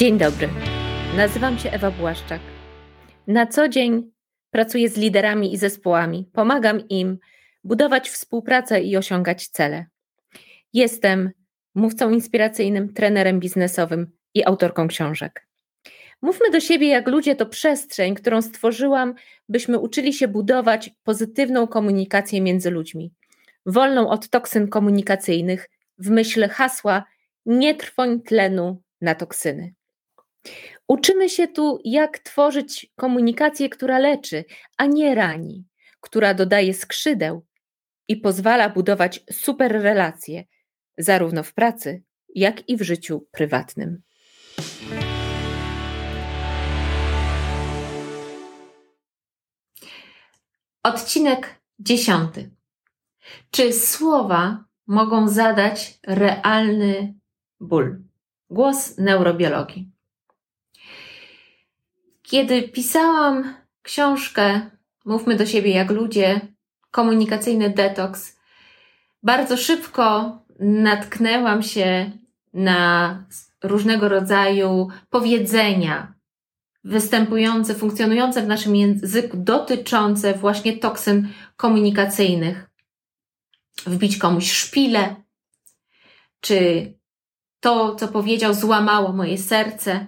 Dzień dobry. Nazywam się Ewa Błaszczak. Na co dzień pracuję z liderami i zespołami, pomagam im budować współpracę i osiągać cele. Jestem mówcą inspiracyjnym, trenerem biznesowym i autorką książek. Mówmy do siebie jak ludzie to przestrzeń, którą stworzyłam, byśmy uczyli się budować pozytywną komunikację między ludźmi, wolną od toksyn komunikacyjnych, w myśl hasła nie trwoń tlenu na toksyny. Uczymy się tu, jak tworzyć komunikację, która leczy, a nie rani, która dodaje skrzydeł i pozwala budować super relacje, zarówno w pracy, jak i w życiu prywatnym. Odcinek dziesiąty. Czy słowa mogą zadać realny ból? Głos neurobiologii. Kiedy pisałam książkę Mówmy do siebie jak ludzie, komunikacyjny detoks, bardzo szybko natknęłam się na różnego rodzaju powiedzenia występujące, funkcjonujące w naszym języku, dotyczące właśnie toksyn komunikacyjnych. Wbić komuś szpilę, czy to, co powiedział, złamało moje serce.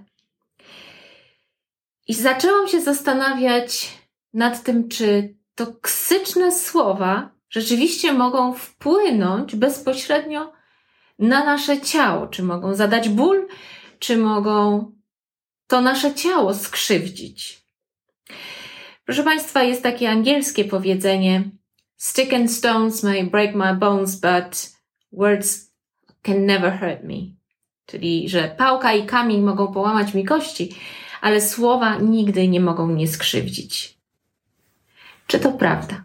I zaczęłam się zastanawiać nad tym, czy toksyczne słowa rzeczywiście mogą wpłynąć bezpośrednio na nasze ciało, czy mogą zadać ból, czy mogą to nasze ciało skrzywdzić. Proszę Państwa, jest takie angielskie powiedzenie: Stick and stones may break my bones, but words can never hurt me. Czyli, że pałka i kamień mogą połamać mi kości, ale słowa nigdy nie mogą mnie skrzywdzić. Czy to prawda?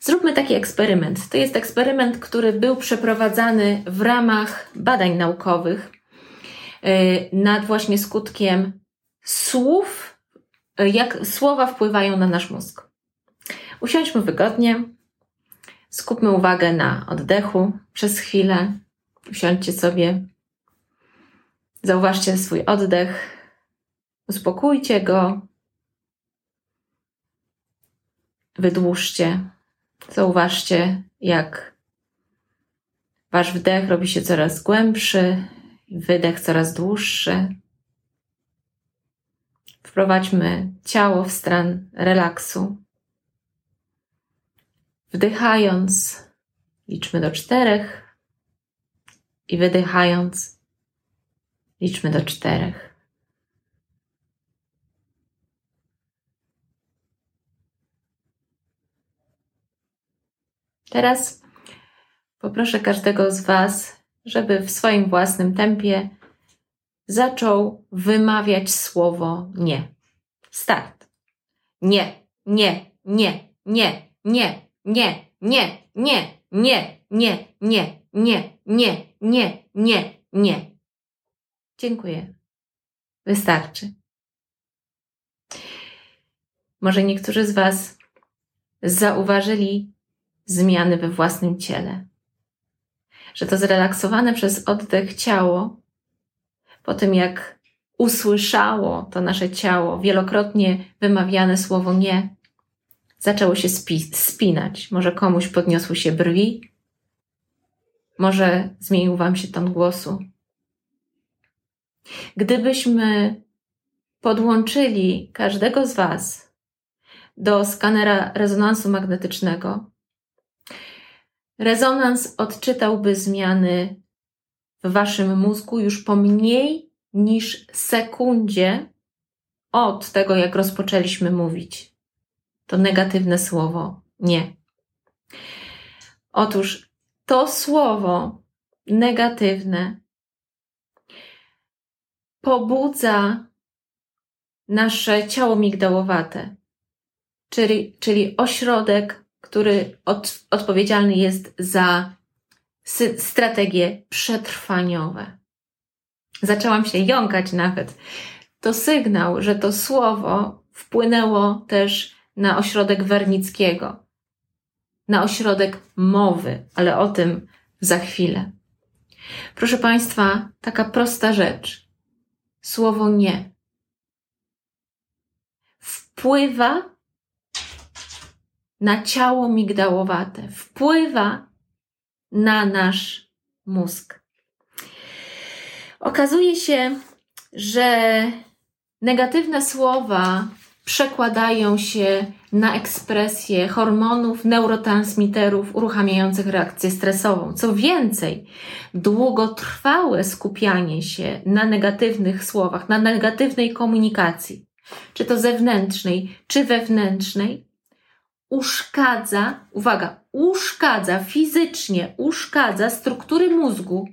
Zróbmy taki eksperyment. To jest eksperyment, który był przeprowadzany w ramach badań naukowych y, nad właśnie skutkiem słów, y, jak słowa wpływają na nasz mózg. Usiądźmy wygodnie, skupmy uwagę na oddechu przez chwilę. Usiądźcie sobie, zauważcie swój oddech, uspokójcie go, wydłużcie. Zauważcie, jak wasz wdech robi się coraz głębszy, wydech coraz dłuższy. Wprowadźmy ciało w stan relaksu. Wdychając, liczmy do czterech i wydychając, liczmy do czterech. Teraz poproszę każdego z Was, żeby w swoim własnym tempie zaczął wymawiać słowo nie. Start. Nie, nie, nie, nie, nie, nie, nie, nie, nie, nie, nie, nie, nie, nie, nie, nie. Dziękuję. Wystarczy. Może niektórzy z Was zauważyli zmiany we własnym ciele. Że to zrelaksowane przez oddech ciało, po tym jak usłyszało to nasze ciało wielokrotnie wymawiane słowo nie, zaczęło się spi- spinać. Może komuś podniosły się brwi, może zmienił Wam się ton głosu. Gdybyśmy podłączyli każdego z Was do skanera rezonansu magnetycznego, Rezonans odczytałby zmiany w waszym mózgu już po mniej niż sekundzie od tego, jak rozpoczęliśmy mówić. To negatywne słowo nie. Otóż to słowo negatywne pobudza nasze ciało migdałowate, czyli, czyli ośrodek który od, odpowiedzialny jest za strategie przetrwaniowe. Zaczęłam się jąkać nawet. To sygnał, że to słowo wpłynęło też na ośrodek Wernickiego, na ośrodek mowy, ale o tym za chwilę. Proszę Państwa, taka prosta rzecz. Słowo nie wpływa na ciało migdałowate, wpływa na nasz mózg. Okazuje się, że negatywne słowa przekładają się na ekspresję hormonów, neurotransmiterów uruchamiających reakcję stresową. Co więcej, długotrwałe skupianie się na negatywnych słowach, na negatywnej komunikacji, czy to zewnętrznej, czy wewnętrznej, uszkadza, uwaga, uszkadza fizycznie, uszkadza struktury mózgu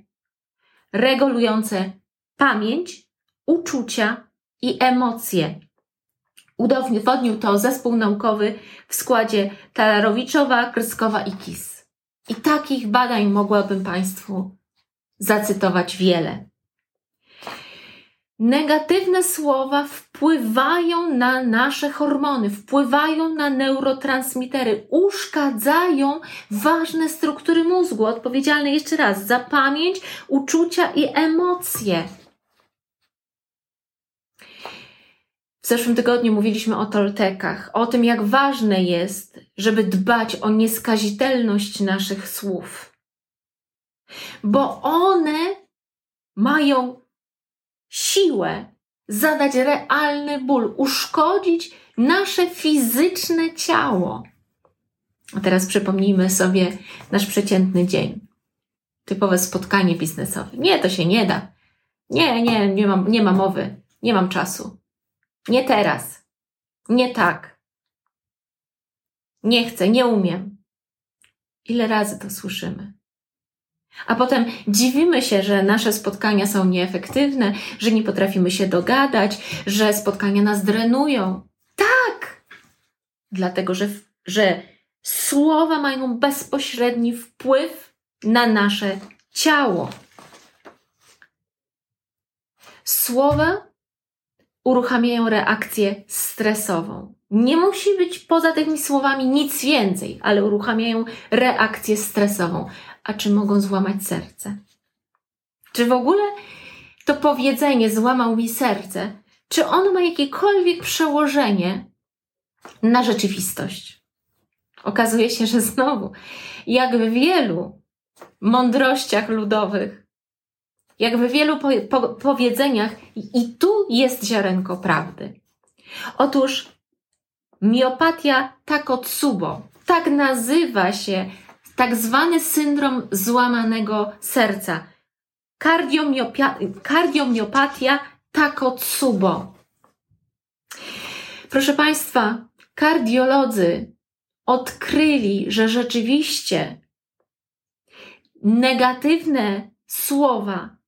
regulujące pamięć, uczucia i emocje. Udowodnił to zespół naukowy w składzie Talarowiczowa, Kryskowa i Kis. I takich badań mogłabym Państwu zacytować wiele. Negatywne słowa wpływają na nasze hormony, wpływają na neurotransmitery, uszkadzają ważne struktury mózgu, odpowiedzialne jeszcze raz za pamięć, uczucia i emocje. W zeszłym tygodniu mówiliśmy o toltekach, o tym, jak ważne jest, żeby dbać o nieskazitelność naszych słów, bo one mają siłę zadać realny ból, uszkodzić nasze fizyczne ciało. A teraz przypomnijmy sobie nasz przeciętny dzień. Typowe spotkanie biznesowe. Nie, to się nie da. Nie, nie, nie mam, nie ma mowy. Nie mam czasu. Nie teraz. Nie tak. Nie chcę, nie umiem. Ile razy to słyszymy? A potem dziwimy się, że nasze spotkania są nieefektywne, że nie potrafimy się dogadać, że spotkania nas drenują. Tak! Dlatego, że, że słowa mają bezpośredni wpływ na nasze ciało. Słowa uruchamiają reakcję stresową. Nie musi być poza tymi słowami nic więcej, ale uruchamiają reakcję stresową a czy mogą złamać serce? Czy w ogóle to powiedzenie złamał mi serce, czy ono ma jakiekolwiek przełożenie na rzeczywistość? Okazuje się, że znowu, jak w wielu mądrościach ludowych, jak w wielu po, po, powiedzeniach, i tu jest ziarenko prawdy. Otóż miopatia takotsubo, tak nazywa się tak zwany syndrom złamanego serca. Kardiomiopatia Takotsubo. Proszę Państwa, kardiolodzy odkryli, że rzeczywiście negatywne słowa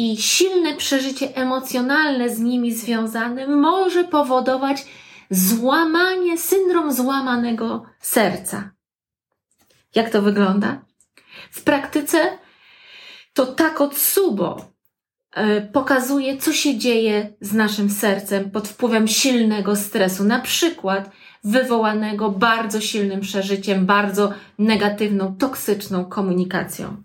i silne przeżycie emocjonalne z nimi związane może powodować złamanie, syndrom złamanego serca. Jak to wygląda? W praktyce to tak od subo e, pokazuje, co się dzieje z naszym sercem pod wpływem silnego stresu, na przykład wywołanego bardzo silnym przeżyciem, bardzo negatywną, toksyczną komunikacją.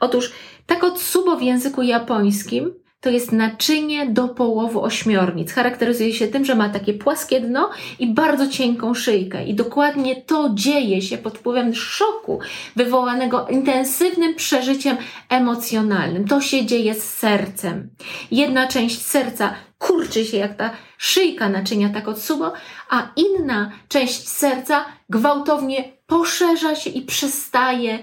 Otóż tak od subo w języku japońskim to jest naczynie do połowu ośmiornic. Charakteryzuje się tym, że ma takie płaskie dno i bardzo cienką szyjkę. I dokładnie to dzieje się pod wpływem szoku wywołanego intensywnym przeżyciem emocjonalnym. To się dzieje z sercem. Jedna część serca kurczy się jak ta szyjka naczynia tak od subo, a inna część serca gwałtownie poszerza się i przestaje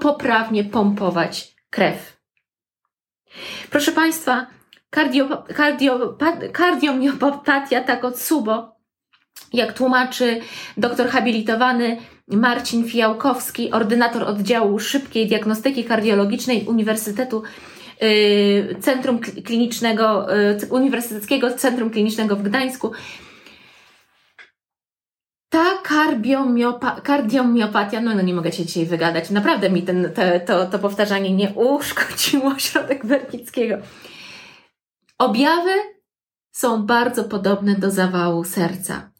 poprawnie pompować krew. Proszę Państwa, kardio, kardio, kardiomiopatia tak od subo, jak tłumaczy doktor habilitowany Marcin Fijałkowski, ordynator oddziału szybkiej diagnostyki kardiologicznej Uniwersytetu y, Centrum Klinicznego, y, Uniwersyteckiego Centrum Klinicznego w Gdańsku. Ta kardiomiopatia, no, no nie mogę się dzisiaj wygadać, naprawdę mi ten, te, to, to powtarzanie nie uszkodziło środek Berkickiego. Objawy są bardzo podobne do zawału serca.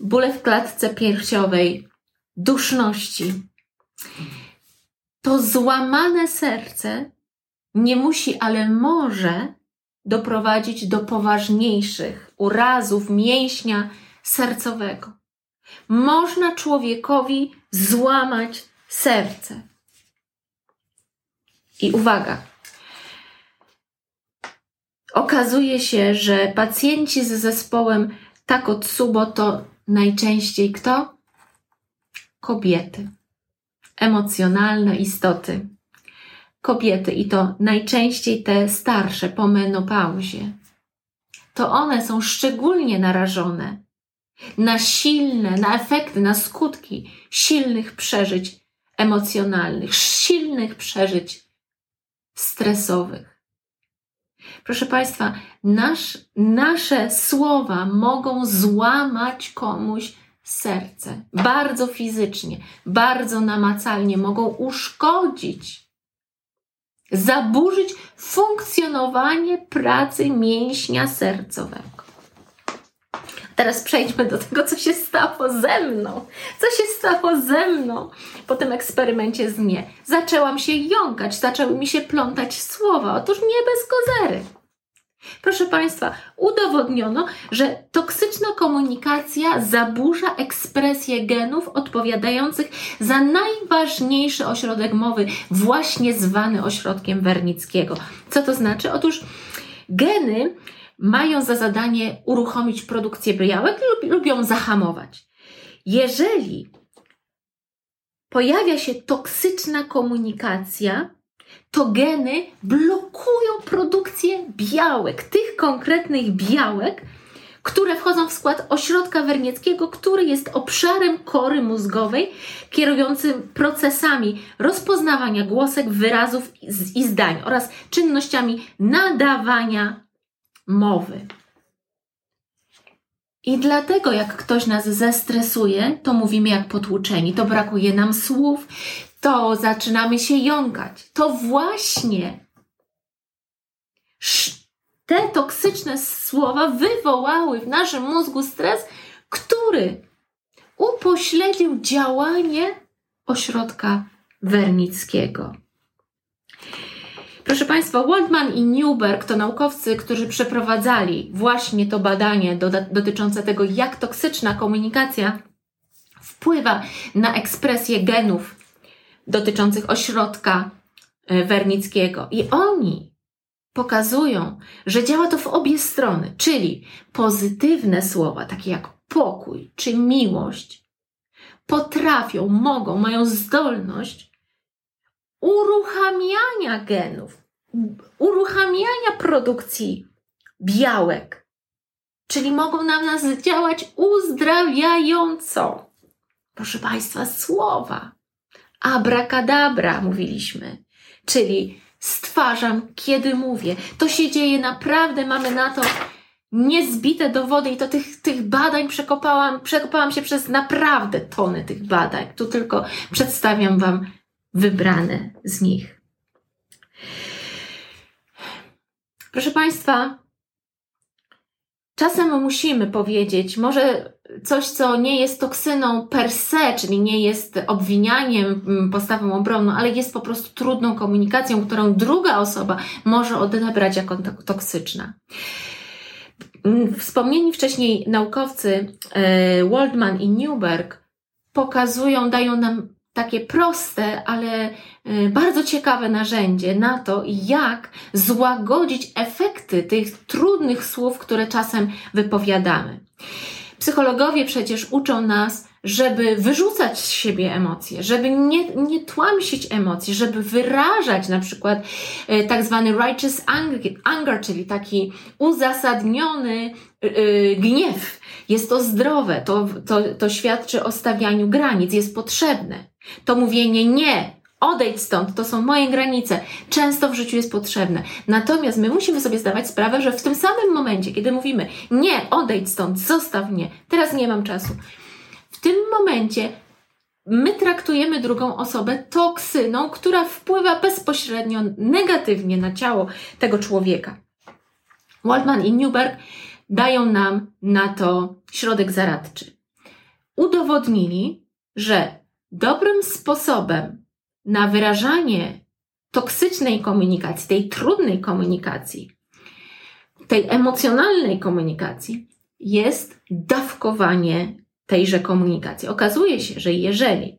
Bóle w klatce piersiowej, duszności. To złamane serce nie musi, ale może doprowadzić do poważniejszych urazów mięśnia sercowego. Można człowiekowi złamać serce. I uwaga, okazuje się, że pacjenci z zespołem Takotsubo to najczęściej kto? Kobiety. Emocjonalne istoty. Kobiety i to najczęściej te starsze po menopauzie. To one są szczególnie narażone na silne, na efekty, na skutki silnych przeżyć emocjonalnych, silnych przeżyć stresowych. Proszę Państwa, nasz, nasze słowa mogą złamać komuś serce. Bardzo fizycznie, bardzo namacalnie mogą uszkodzić, zaburzyć funkcjonowanie pracy mięśnia sercowego. Teraz przejdźmy do tego, co się stało ze mną. Co się stało ze mną po tym eksperymencie z mnie? Zaczęłam się jąkać, zaczęły mi się plątać słowa. Otóż nie bez kozery. Proszę Państwa, udowodniono, że toksyczna komunikacja zaburza ekspresję genów odpowiadających za najważniejszy ośrodek mowy, właśnie zwany ośrodkiem Wernickiego. Co to znaczy? Otóż geny mają za zadanie uruchomić produkcję białek lub, lub ją zahamować. Jeżeli pojawia się toksyczna komunikacja, to geny blokują produkcję białek, tych konkretnych białek, które wchodzą w skład ośrodka wernieckiego, który jest obszarem kory mózgowej kierującym procesami rozpoznawania głosek, wyrazów i zdań oraz czynnościami nadawania mowy. I dlatego, jak ktoś nas zestresuje, to mówimy jak potłuczeni, to brakuje nam słów, to zaczynamy się jąkać. To właśnie te toksyczne słowa wywołały w naszym mózgu stres, który upośledził działanie ośrodka wernickiego. Proszę Państwa, Waldman i Newberg to naukowcy, którzy przeprowadzali właśnie to badanie do, dotyczące tego, jak toksyczna komunikacja wpływa na ekspresję genów dotyczących ośrodka e, wernickiego. I oni pokazują, że działa to w obie strony, czyli pozytywne słowa, takie jak pokój czy miłość, potrafią, mogą, mają zdolność uruchamiania genów, uruchamiania produkcji białek, czyli mogą na nas działać uzdrawiająco. Proszę Państwa, słowa. Abracadabra mówiliśmy, czyli stwarzam, kiedy mówię. To się dzieje naprawdę, mamy na to niezbite dowody i to tych, tych badań przekopałam, przekopałam się przez naprawdę tony tych badań. Tu tylko przedstawiam Wam wybrane z nich. Proszę Państwa, czasem musimy powiedzieć, może coś, co nie jest toksyną per se, czyli nie jest obwinianiem, mm, postawą obronną, ale jest po prostu trudną komunikacją, którą druga osoba może odebrać jako toksyczna. Mm, wspomnieni wcześniej naukowcy e, Waldman i Newberg pokazują, dają nam takie proste, ale y, bardzo ciekawe narzędzie na to, jak złagodzić efekty tych trudnych słów, które czasem wypowiadamy. Psychologowie przecież uczą nas, żeby wyrzucać z siebie emocje, żeby nie, nie tłamsić emocji, żeby wyrażać na przykład y, tak zwany righteous anger, czyli taki uzasadniony yy, gniew. Jest to zdrowe, to, to, to świadczy o stawianiu granic, jest potrzebne. To mówienie nie, odejdź stąd, to są moje granice, często w życiu jest potrzebne. Natomiast my musimy sobie zdawać sprawę, że w tym samym momencie, kiedy mówimy nie, odejdź stąd, zostaw mnie, teraz nie mam czasu, tym momencie my traktujemy drugą osobę toksyną, która wpływa bezpośrednio negatywnie na ciało tego człowieka. Waldman i Newberg dają nam na to środek zaradczy. Udowodnili, że dobrym sposobem na wyrażanie toksycznej komunikacji, tej trudnej komunikacji, tej emocjonalnej komunikacji jest dawkowanie tejże komunikacji. Okazuje się, że jeżeli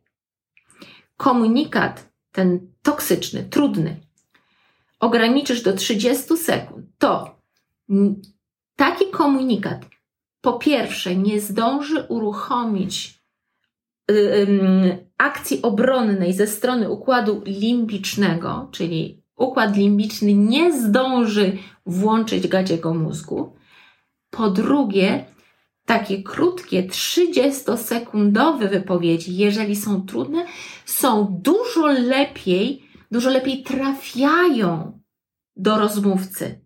komunikat ten toksyczny, trudny, ograniczysz do 30 sekund, to taki komunikat po pierwsze nie zdąży uruchomić akcji obronnej ze strony układu limbicznego, czyli układ limbiczny nie zdąży włączyć gadziego mózgu. Po drugie, takie krótkie, 30-sekundowe wypowiedzi, jeżeli są trudne, są dużo lepiej, dużo lepiej trafiają do rozmówcy.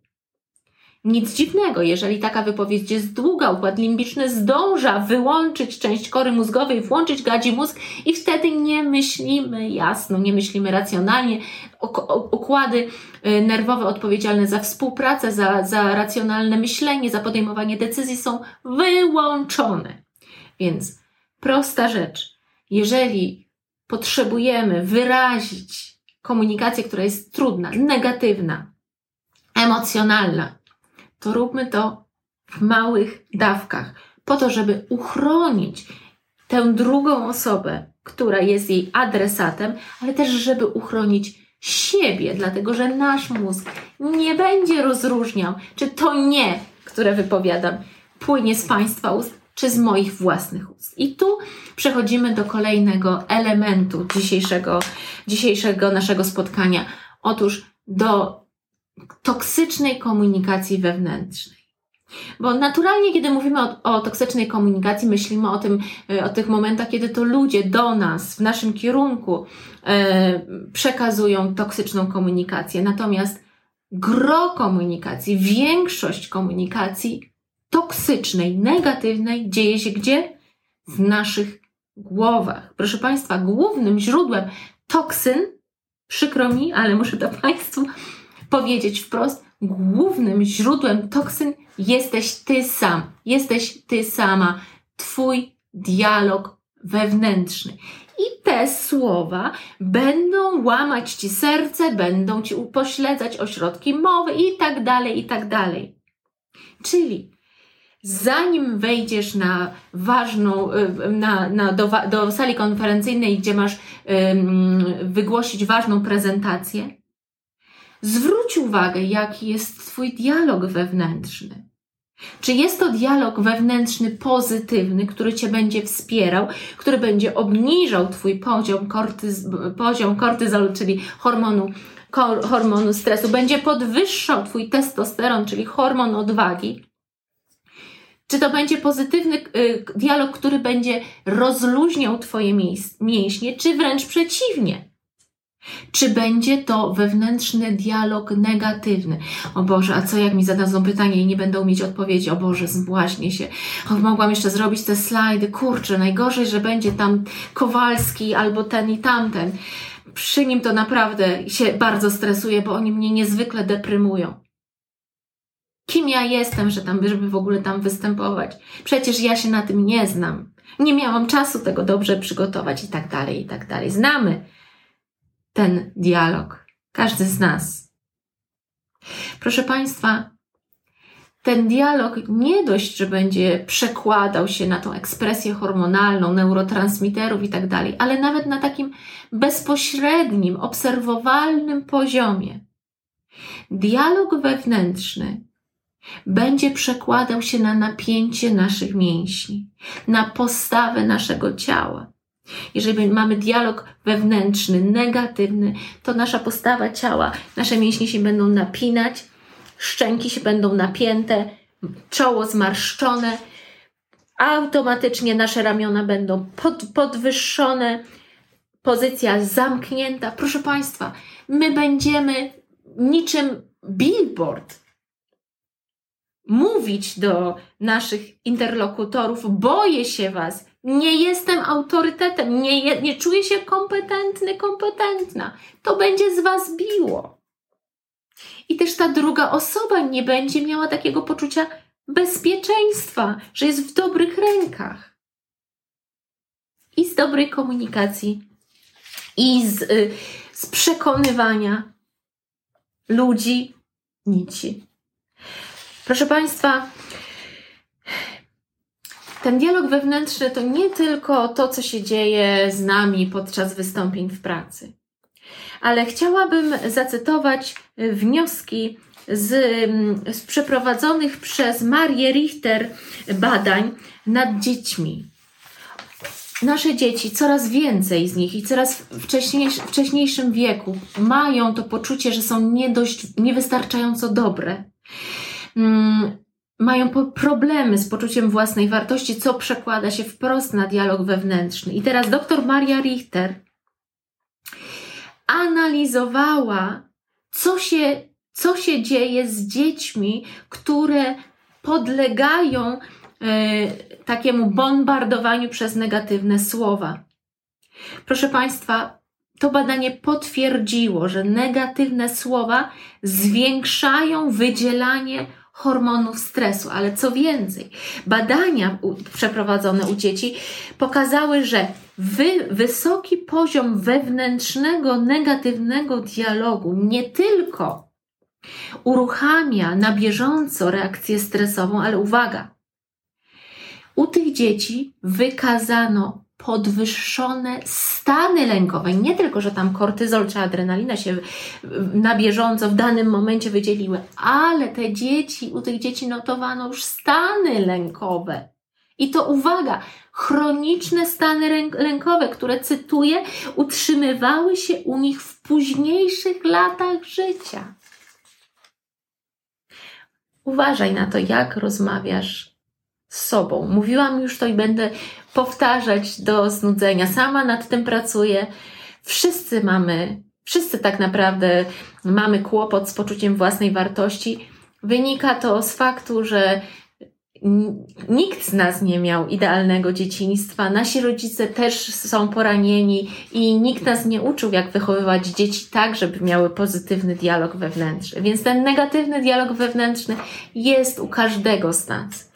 Nic dziwnego, jeżeli taka wypowiedź jest długa, układ limbiczny zdąża wyłączyć część kory mózgowej, włączyć gadzi mózg i wtedy nie myślimy jasno, nie myślimy racjonalnie. Układy y, nerwowe odpowiedzialne za współpracę, za, za racjonalne myślenie, za podejmowanie decyzji są wyłączone. Więc prosta rzecz. Jeżeli potrzebujemy wyrazić komunikację, która jest trudna, negatywna, emocjonalna, to róbmy to w małych dawkach, po to, żeby uchronić tę drugą osobę, która jest jej adresatem, ale też, żeby uchronić siebie, dlatego że nasz mózg nie będzie rozróżniał, czy to nie, które wypowiadam, płynie z Państwa ust, czy z moich własnych ust. I tu przechodzimy do kolejnego elementu dzisiejszego, dzisiejszego naszego spotkania. Otóż do toksycznej komunikacji wewnętrznej. Bo naturalnie, kiedy mówimy o, o, toksycznej komunikacji, myślimy o tym, e, o tych momentach, kiedy to ludzie do nas, w naszym kierunku e, przekazują toksyczną komunikację. Natomiast gro komunikacji, większość komunikacji toksycznej, negatywnej dzieje się gdzie? W naszych głowach. Proszę Państwa, głównym źródłem toksyn, przykro mi, ale muszę to Państwu powiedzieć wprost, głównym źródłem toksyn jesteś ty sam, jesteś ty sama, twój dialog wewnętrzny. I te słowa będą łamać ci serce, będą ci upośledzać ośrodki mowy i tak dalej, i tak dalej. Czyli zanim wejdziesz na ważną, y, na, na, do, do sali konferencyjnej, gdzie masz um, wygłosić ważną prezentację, Zwróć uwagę, jaki jest Twój dialog wewnętrzny. Czy jest to dialog wewnętrzny pozytywny, który Cię będzie wspierał, który będzie obniżał Twój poziom, kortyz, poziom kortyzolu, czyli hormonu, hormonu stresu, będzie podwyższał Twój testosteron, czyli hormon odwagi? Czy to będzie pozytywny y, dialog, który będzie rozluźniał Twoje mięśnie, czy wręcz przeciwnie? Czy będzie to wewnętrzny dialog negatywny? O Boże, a co jak mi zadadzą pytanie i nie będą mieć odpowiedzi? O Boże, zbłaźnie się. O, mogłam jeszcze zrobić te slajdy. Kurczę, najgorzej, że będzie tam Kowalski albo ten i tamten. Przy nim to naprawdę się bardzo stresuję, bo oni mnie niezwykle deprymują. Kim ja jestem, że tam, żeby w ogóle tam występować? Przecież ja się na tym nie znam. Nie miałam czasu tego dobrze przygotować i tak dalej, i tak dalej. Znamy ten dialog. Każdy z nas. Proszę Państwa, ten dialog nie dość, że będzie przekładał się na tą ekspresję hormonalną, neurotransmiterów i tak dalej, ale nawet na takim bezpośrednim, obserwowalnym poziomie. Dialog wewnętrzny będzie przekładał się na napięcie naszych mięśni, na postawę naszego ciała. Jeżeli mamy dialog wewnętrzny, negatywny, to nasza postawa ciała, nasze mięśnie się będą napinać, szczęki się będą napięte, czoło zmarszczone, automatycznie nasze ramiona będą pod, podwyższone, pozycja zamknięta. Proszę Państwa, my będziemy niczym billboard mówić do naszych interlokutorów: boję się Was, nie jestem autorytetem, nie, nie czuję się kompetentny, kompetentna. To będzie z Was biło. I też ta druga osoba nie będzie miała takiego poczucia bezpieczeństwa, że jest w dobrych rękach. I z dobrej komunikacji, i z, y, z przekonywania ludzi, nici. Proszę Państwa, ten dialog wewnętrzny to nie tylko to, co się dzieje z nami podczas wystąpień w pracy, ale chciałabym zacytować wnioski z, z przeprowadzonych przez Marię Richter badań nad dziećmi. Nasze dzieci, coraz więcej z nich i coraz wcześniejszy, wcześniejszym wieku mają to poczucie, że są nie dość, niewystarczająco dobre. Mają problemy z poczuciem własnej wartości, co przekłada się wprost na dialog wewnętrzny. I teraz dr Maria Richter analizowała, co się, co się dzieje z dziećmi, które podlegają y, takiemu bombardowaniu przez negatywne słowa. Proszę Państwa, to badanie potwierdziło, że negatywne słowa zwiększają wydzielanie hormonów stresu, ale co więcej, badania przeprowadzone u dzieci pokazały, że wy, wysoki poziom wewnętrznego, negatywnego dialogu nie tylko uruchamia na bieżąco reakcję stresową, ale uwaga, u tych dzieci wykazano podwyższone stany lękowe. Nie tylko, że tam kortyzol czy adrenalina się na bieżąco w danym momencie wydzieliły, ale te dzieci, u tych dzieci notowano już stany lękowe. I to uwaga, chroniczne stany lękowe, które cytuję, utrzymywały się u nich w późniejszych latach życia. Uważaj na to, jak rozmawiasz z sobą. Mówiłam już to i będę powtarzać do znudzenia. Sama nad tym pracuję. Wszyscy mamy, wszyscy tak naprawdę mamy kłopot z poczuciem własnej wartości. Wynika to z faktu, że Nikt z nas nie miał idealnego dzieciństwa. Nasi rodzice też są poranieni i nikt nas nie uczył, jak wychowywać dzieci tak, żeby miały pozytywny dialog wewnętrzny. Więc ten negatywny dialog wewnętrzny jest u każdego z nas.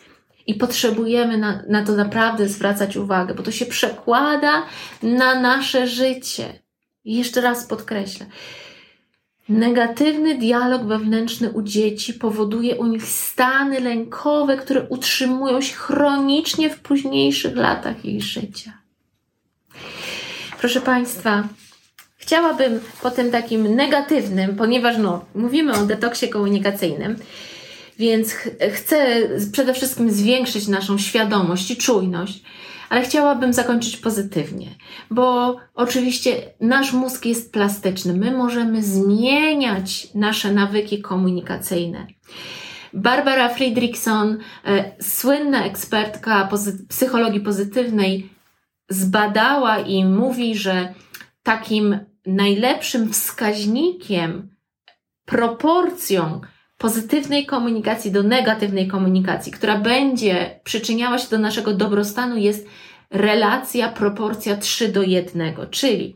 I potrzebujemy na, na to naprawdę zwracać uwagę, bo to się przekłada na nasze życie. I jeszcze raz podkreślę. Negatywny dialog wewnętrzny u dzieci powoduje u nich stany lękowe, które utrzymują się chronicznie w późniejszych latach ich życia. Proszę Państwa, chciałabym po tym takim negatywnym, ponieważ no, mówimy o detoksie komunikacyjnym, więc ch chcę przede wszystkim zwiększyć naszą świadomość i czujność, ale chciałabym zakończyć pozytywnie, bo oczywiście nasz mózg jest plastyczny. My możemy zmieniać nasze nawyki komunikacyjne. Barbara Friedrichson, e, słynna ekspertka pozy psychologii pozytywnej, zbadała i mówi, że takim najlepszym wskaźnikiem, proporcją pozytywnej komunikacji do negatywnej komunikacji, która będzie przyczyniała się do naszego dobrostanu, jest relacja, proporcja 3 do 1, czyli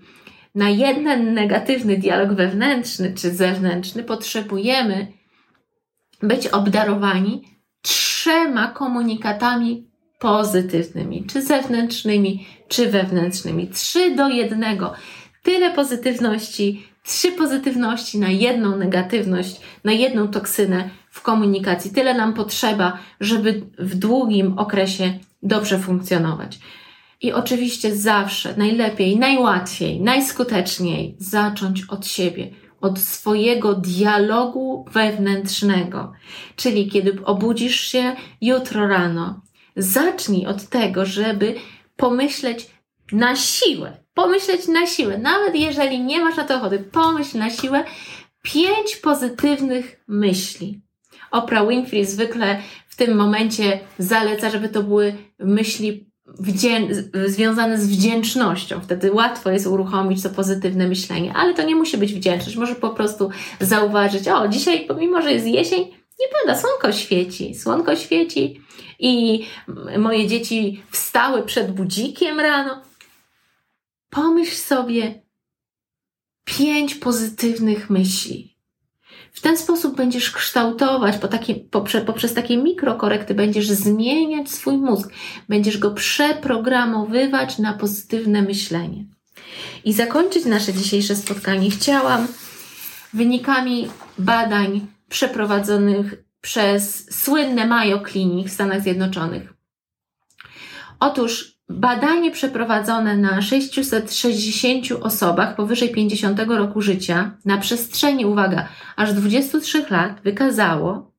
na jeden negatywny dialog wewnętrzny czy zewnętrzny potrzebujemy być obdarowani trzema komunikatami pozytywnymi, czy zewnętrznymi, czy wewnętrznymi. 3 do 1. Tyle pozytywności, trzy pozytywności na jedną negatywność, na jedną toksynę w komunikacji. Tyle nam potrzeba, żeby w długim okresie dobrze funkcjonować. I oczywiście zawsze najlepiej, najłatwiej, najskuteczniej zacząć od siebie, od swojego dialogu wewnętrznego. Czyli kiedy obudzisz się jutro rano, zacznij od tego, żeby pomyśleć na siłę, pomyśleć na siłę. Nawet jeżeli nie masz na to ochoty, pomyśl na siłę pięć pozytywnych myśli. Oprah Winfrey zwykle w tym momencie zaleca, żeby to były myśli związane z wdzięcznością. Wtedy łatwo jest uruchomić to pozytywne myślenie, ale to nie musi być wdzięczność. Może po prostu zauważyć, o, dzisiaj, pomimo że jest jesień, nie pada, słonko świeci, słonko świeci i moje dzieci wstały przed budzikiem rano. Pomyśl sobie pięć pozytywnych myśli. W ten sposób będziesz kształtować, po takie, poprze, poprzez takie mikrokorekty będziesz zmieniać swój mózg, będziesz go przeprogramowywać na pozytywne myślenie. I zakończyć nasze dzisiejsze spotkanie chciałam wynikami badań przeprowadzonych przez słynne Mayo Clinic w Stanach Zjednoczonych. Otóż badanie przeprowadzone na 660 osobach powyżej 50 roku życia na przestrzeni, uwaga, aż 23 lat wykazało,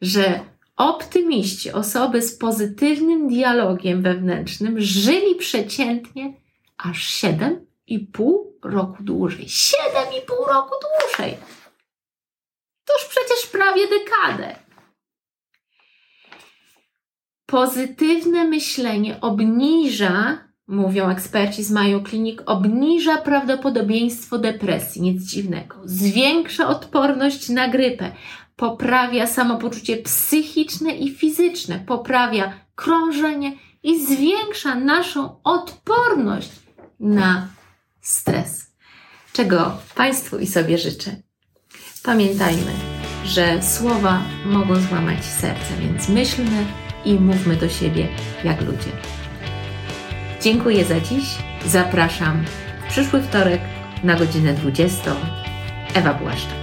że optymiści, osoby z pozytywnym dialogiem wewnętrznym żyli przeciętnie aż 7,5 roku dłużej. 7,5 roku dłużej. Toż przecież prawie dekadę. Pozytywne myślenie obniża, mówią eksperci z Mayo Clinic, obniża prawdopodobieństwo depresji, nic dziwnego. Zwiększa odporność na grypę, poprawia samopoczucie psychiczne i fizyczne, poprawia krążenie i zwiększa naszą odporność na stres. Czego Państwu i sobie życzę. Pamiętajmy, że słowa mogą złamać serce, więc myślmy i mówmy do siebie jak ludzie. Dziękuję za dziś. Zapraszam w przyszły wtorek na godzinę 20. Ewa Błaszczak.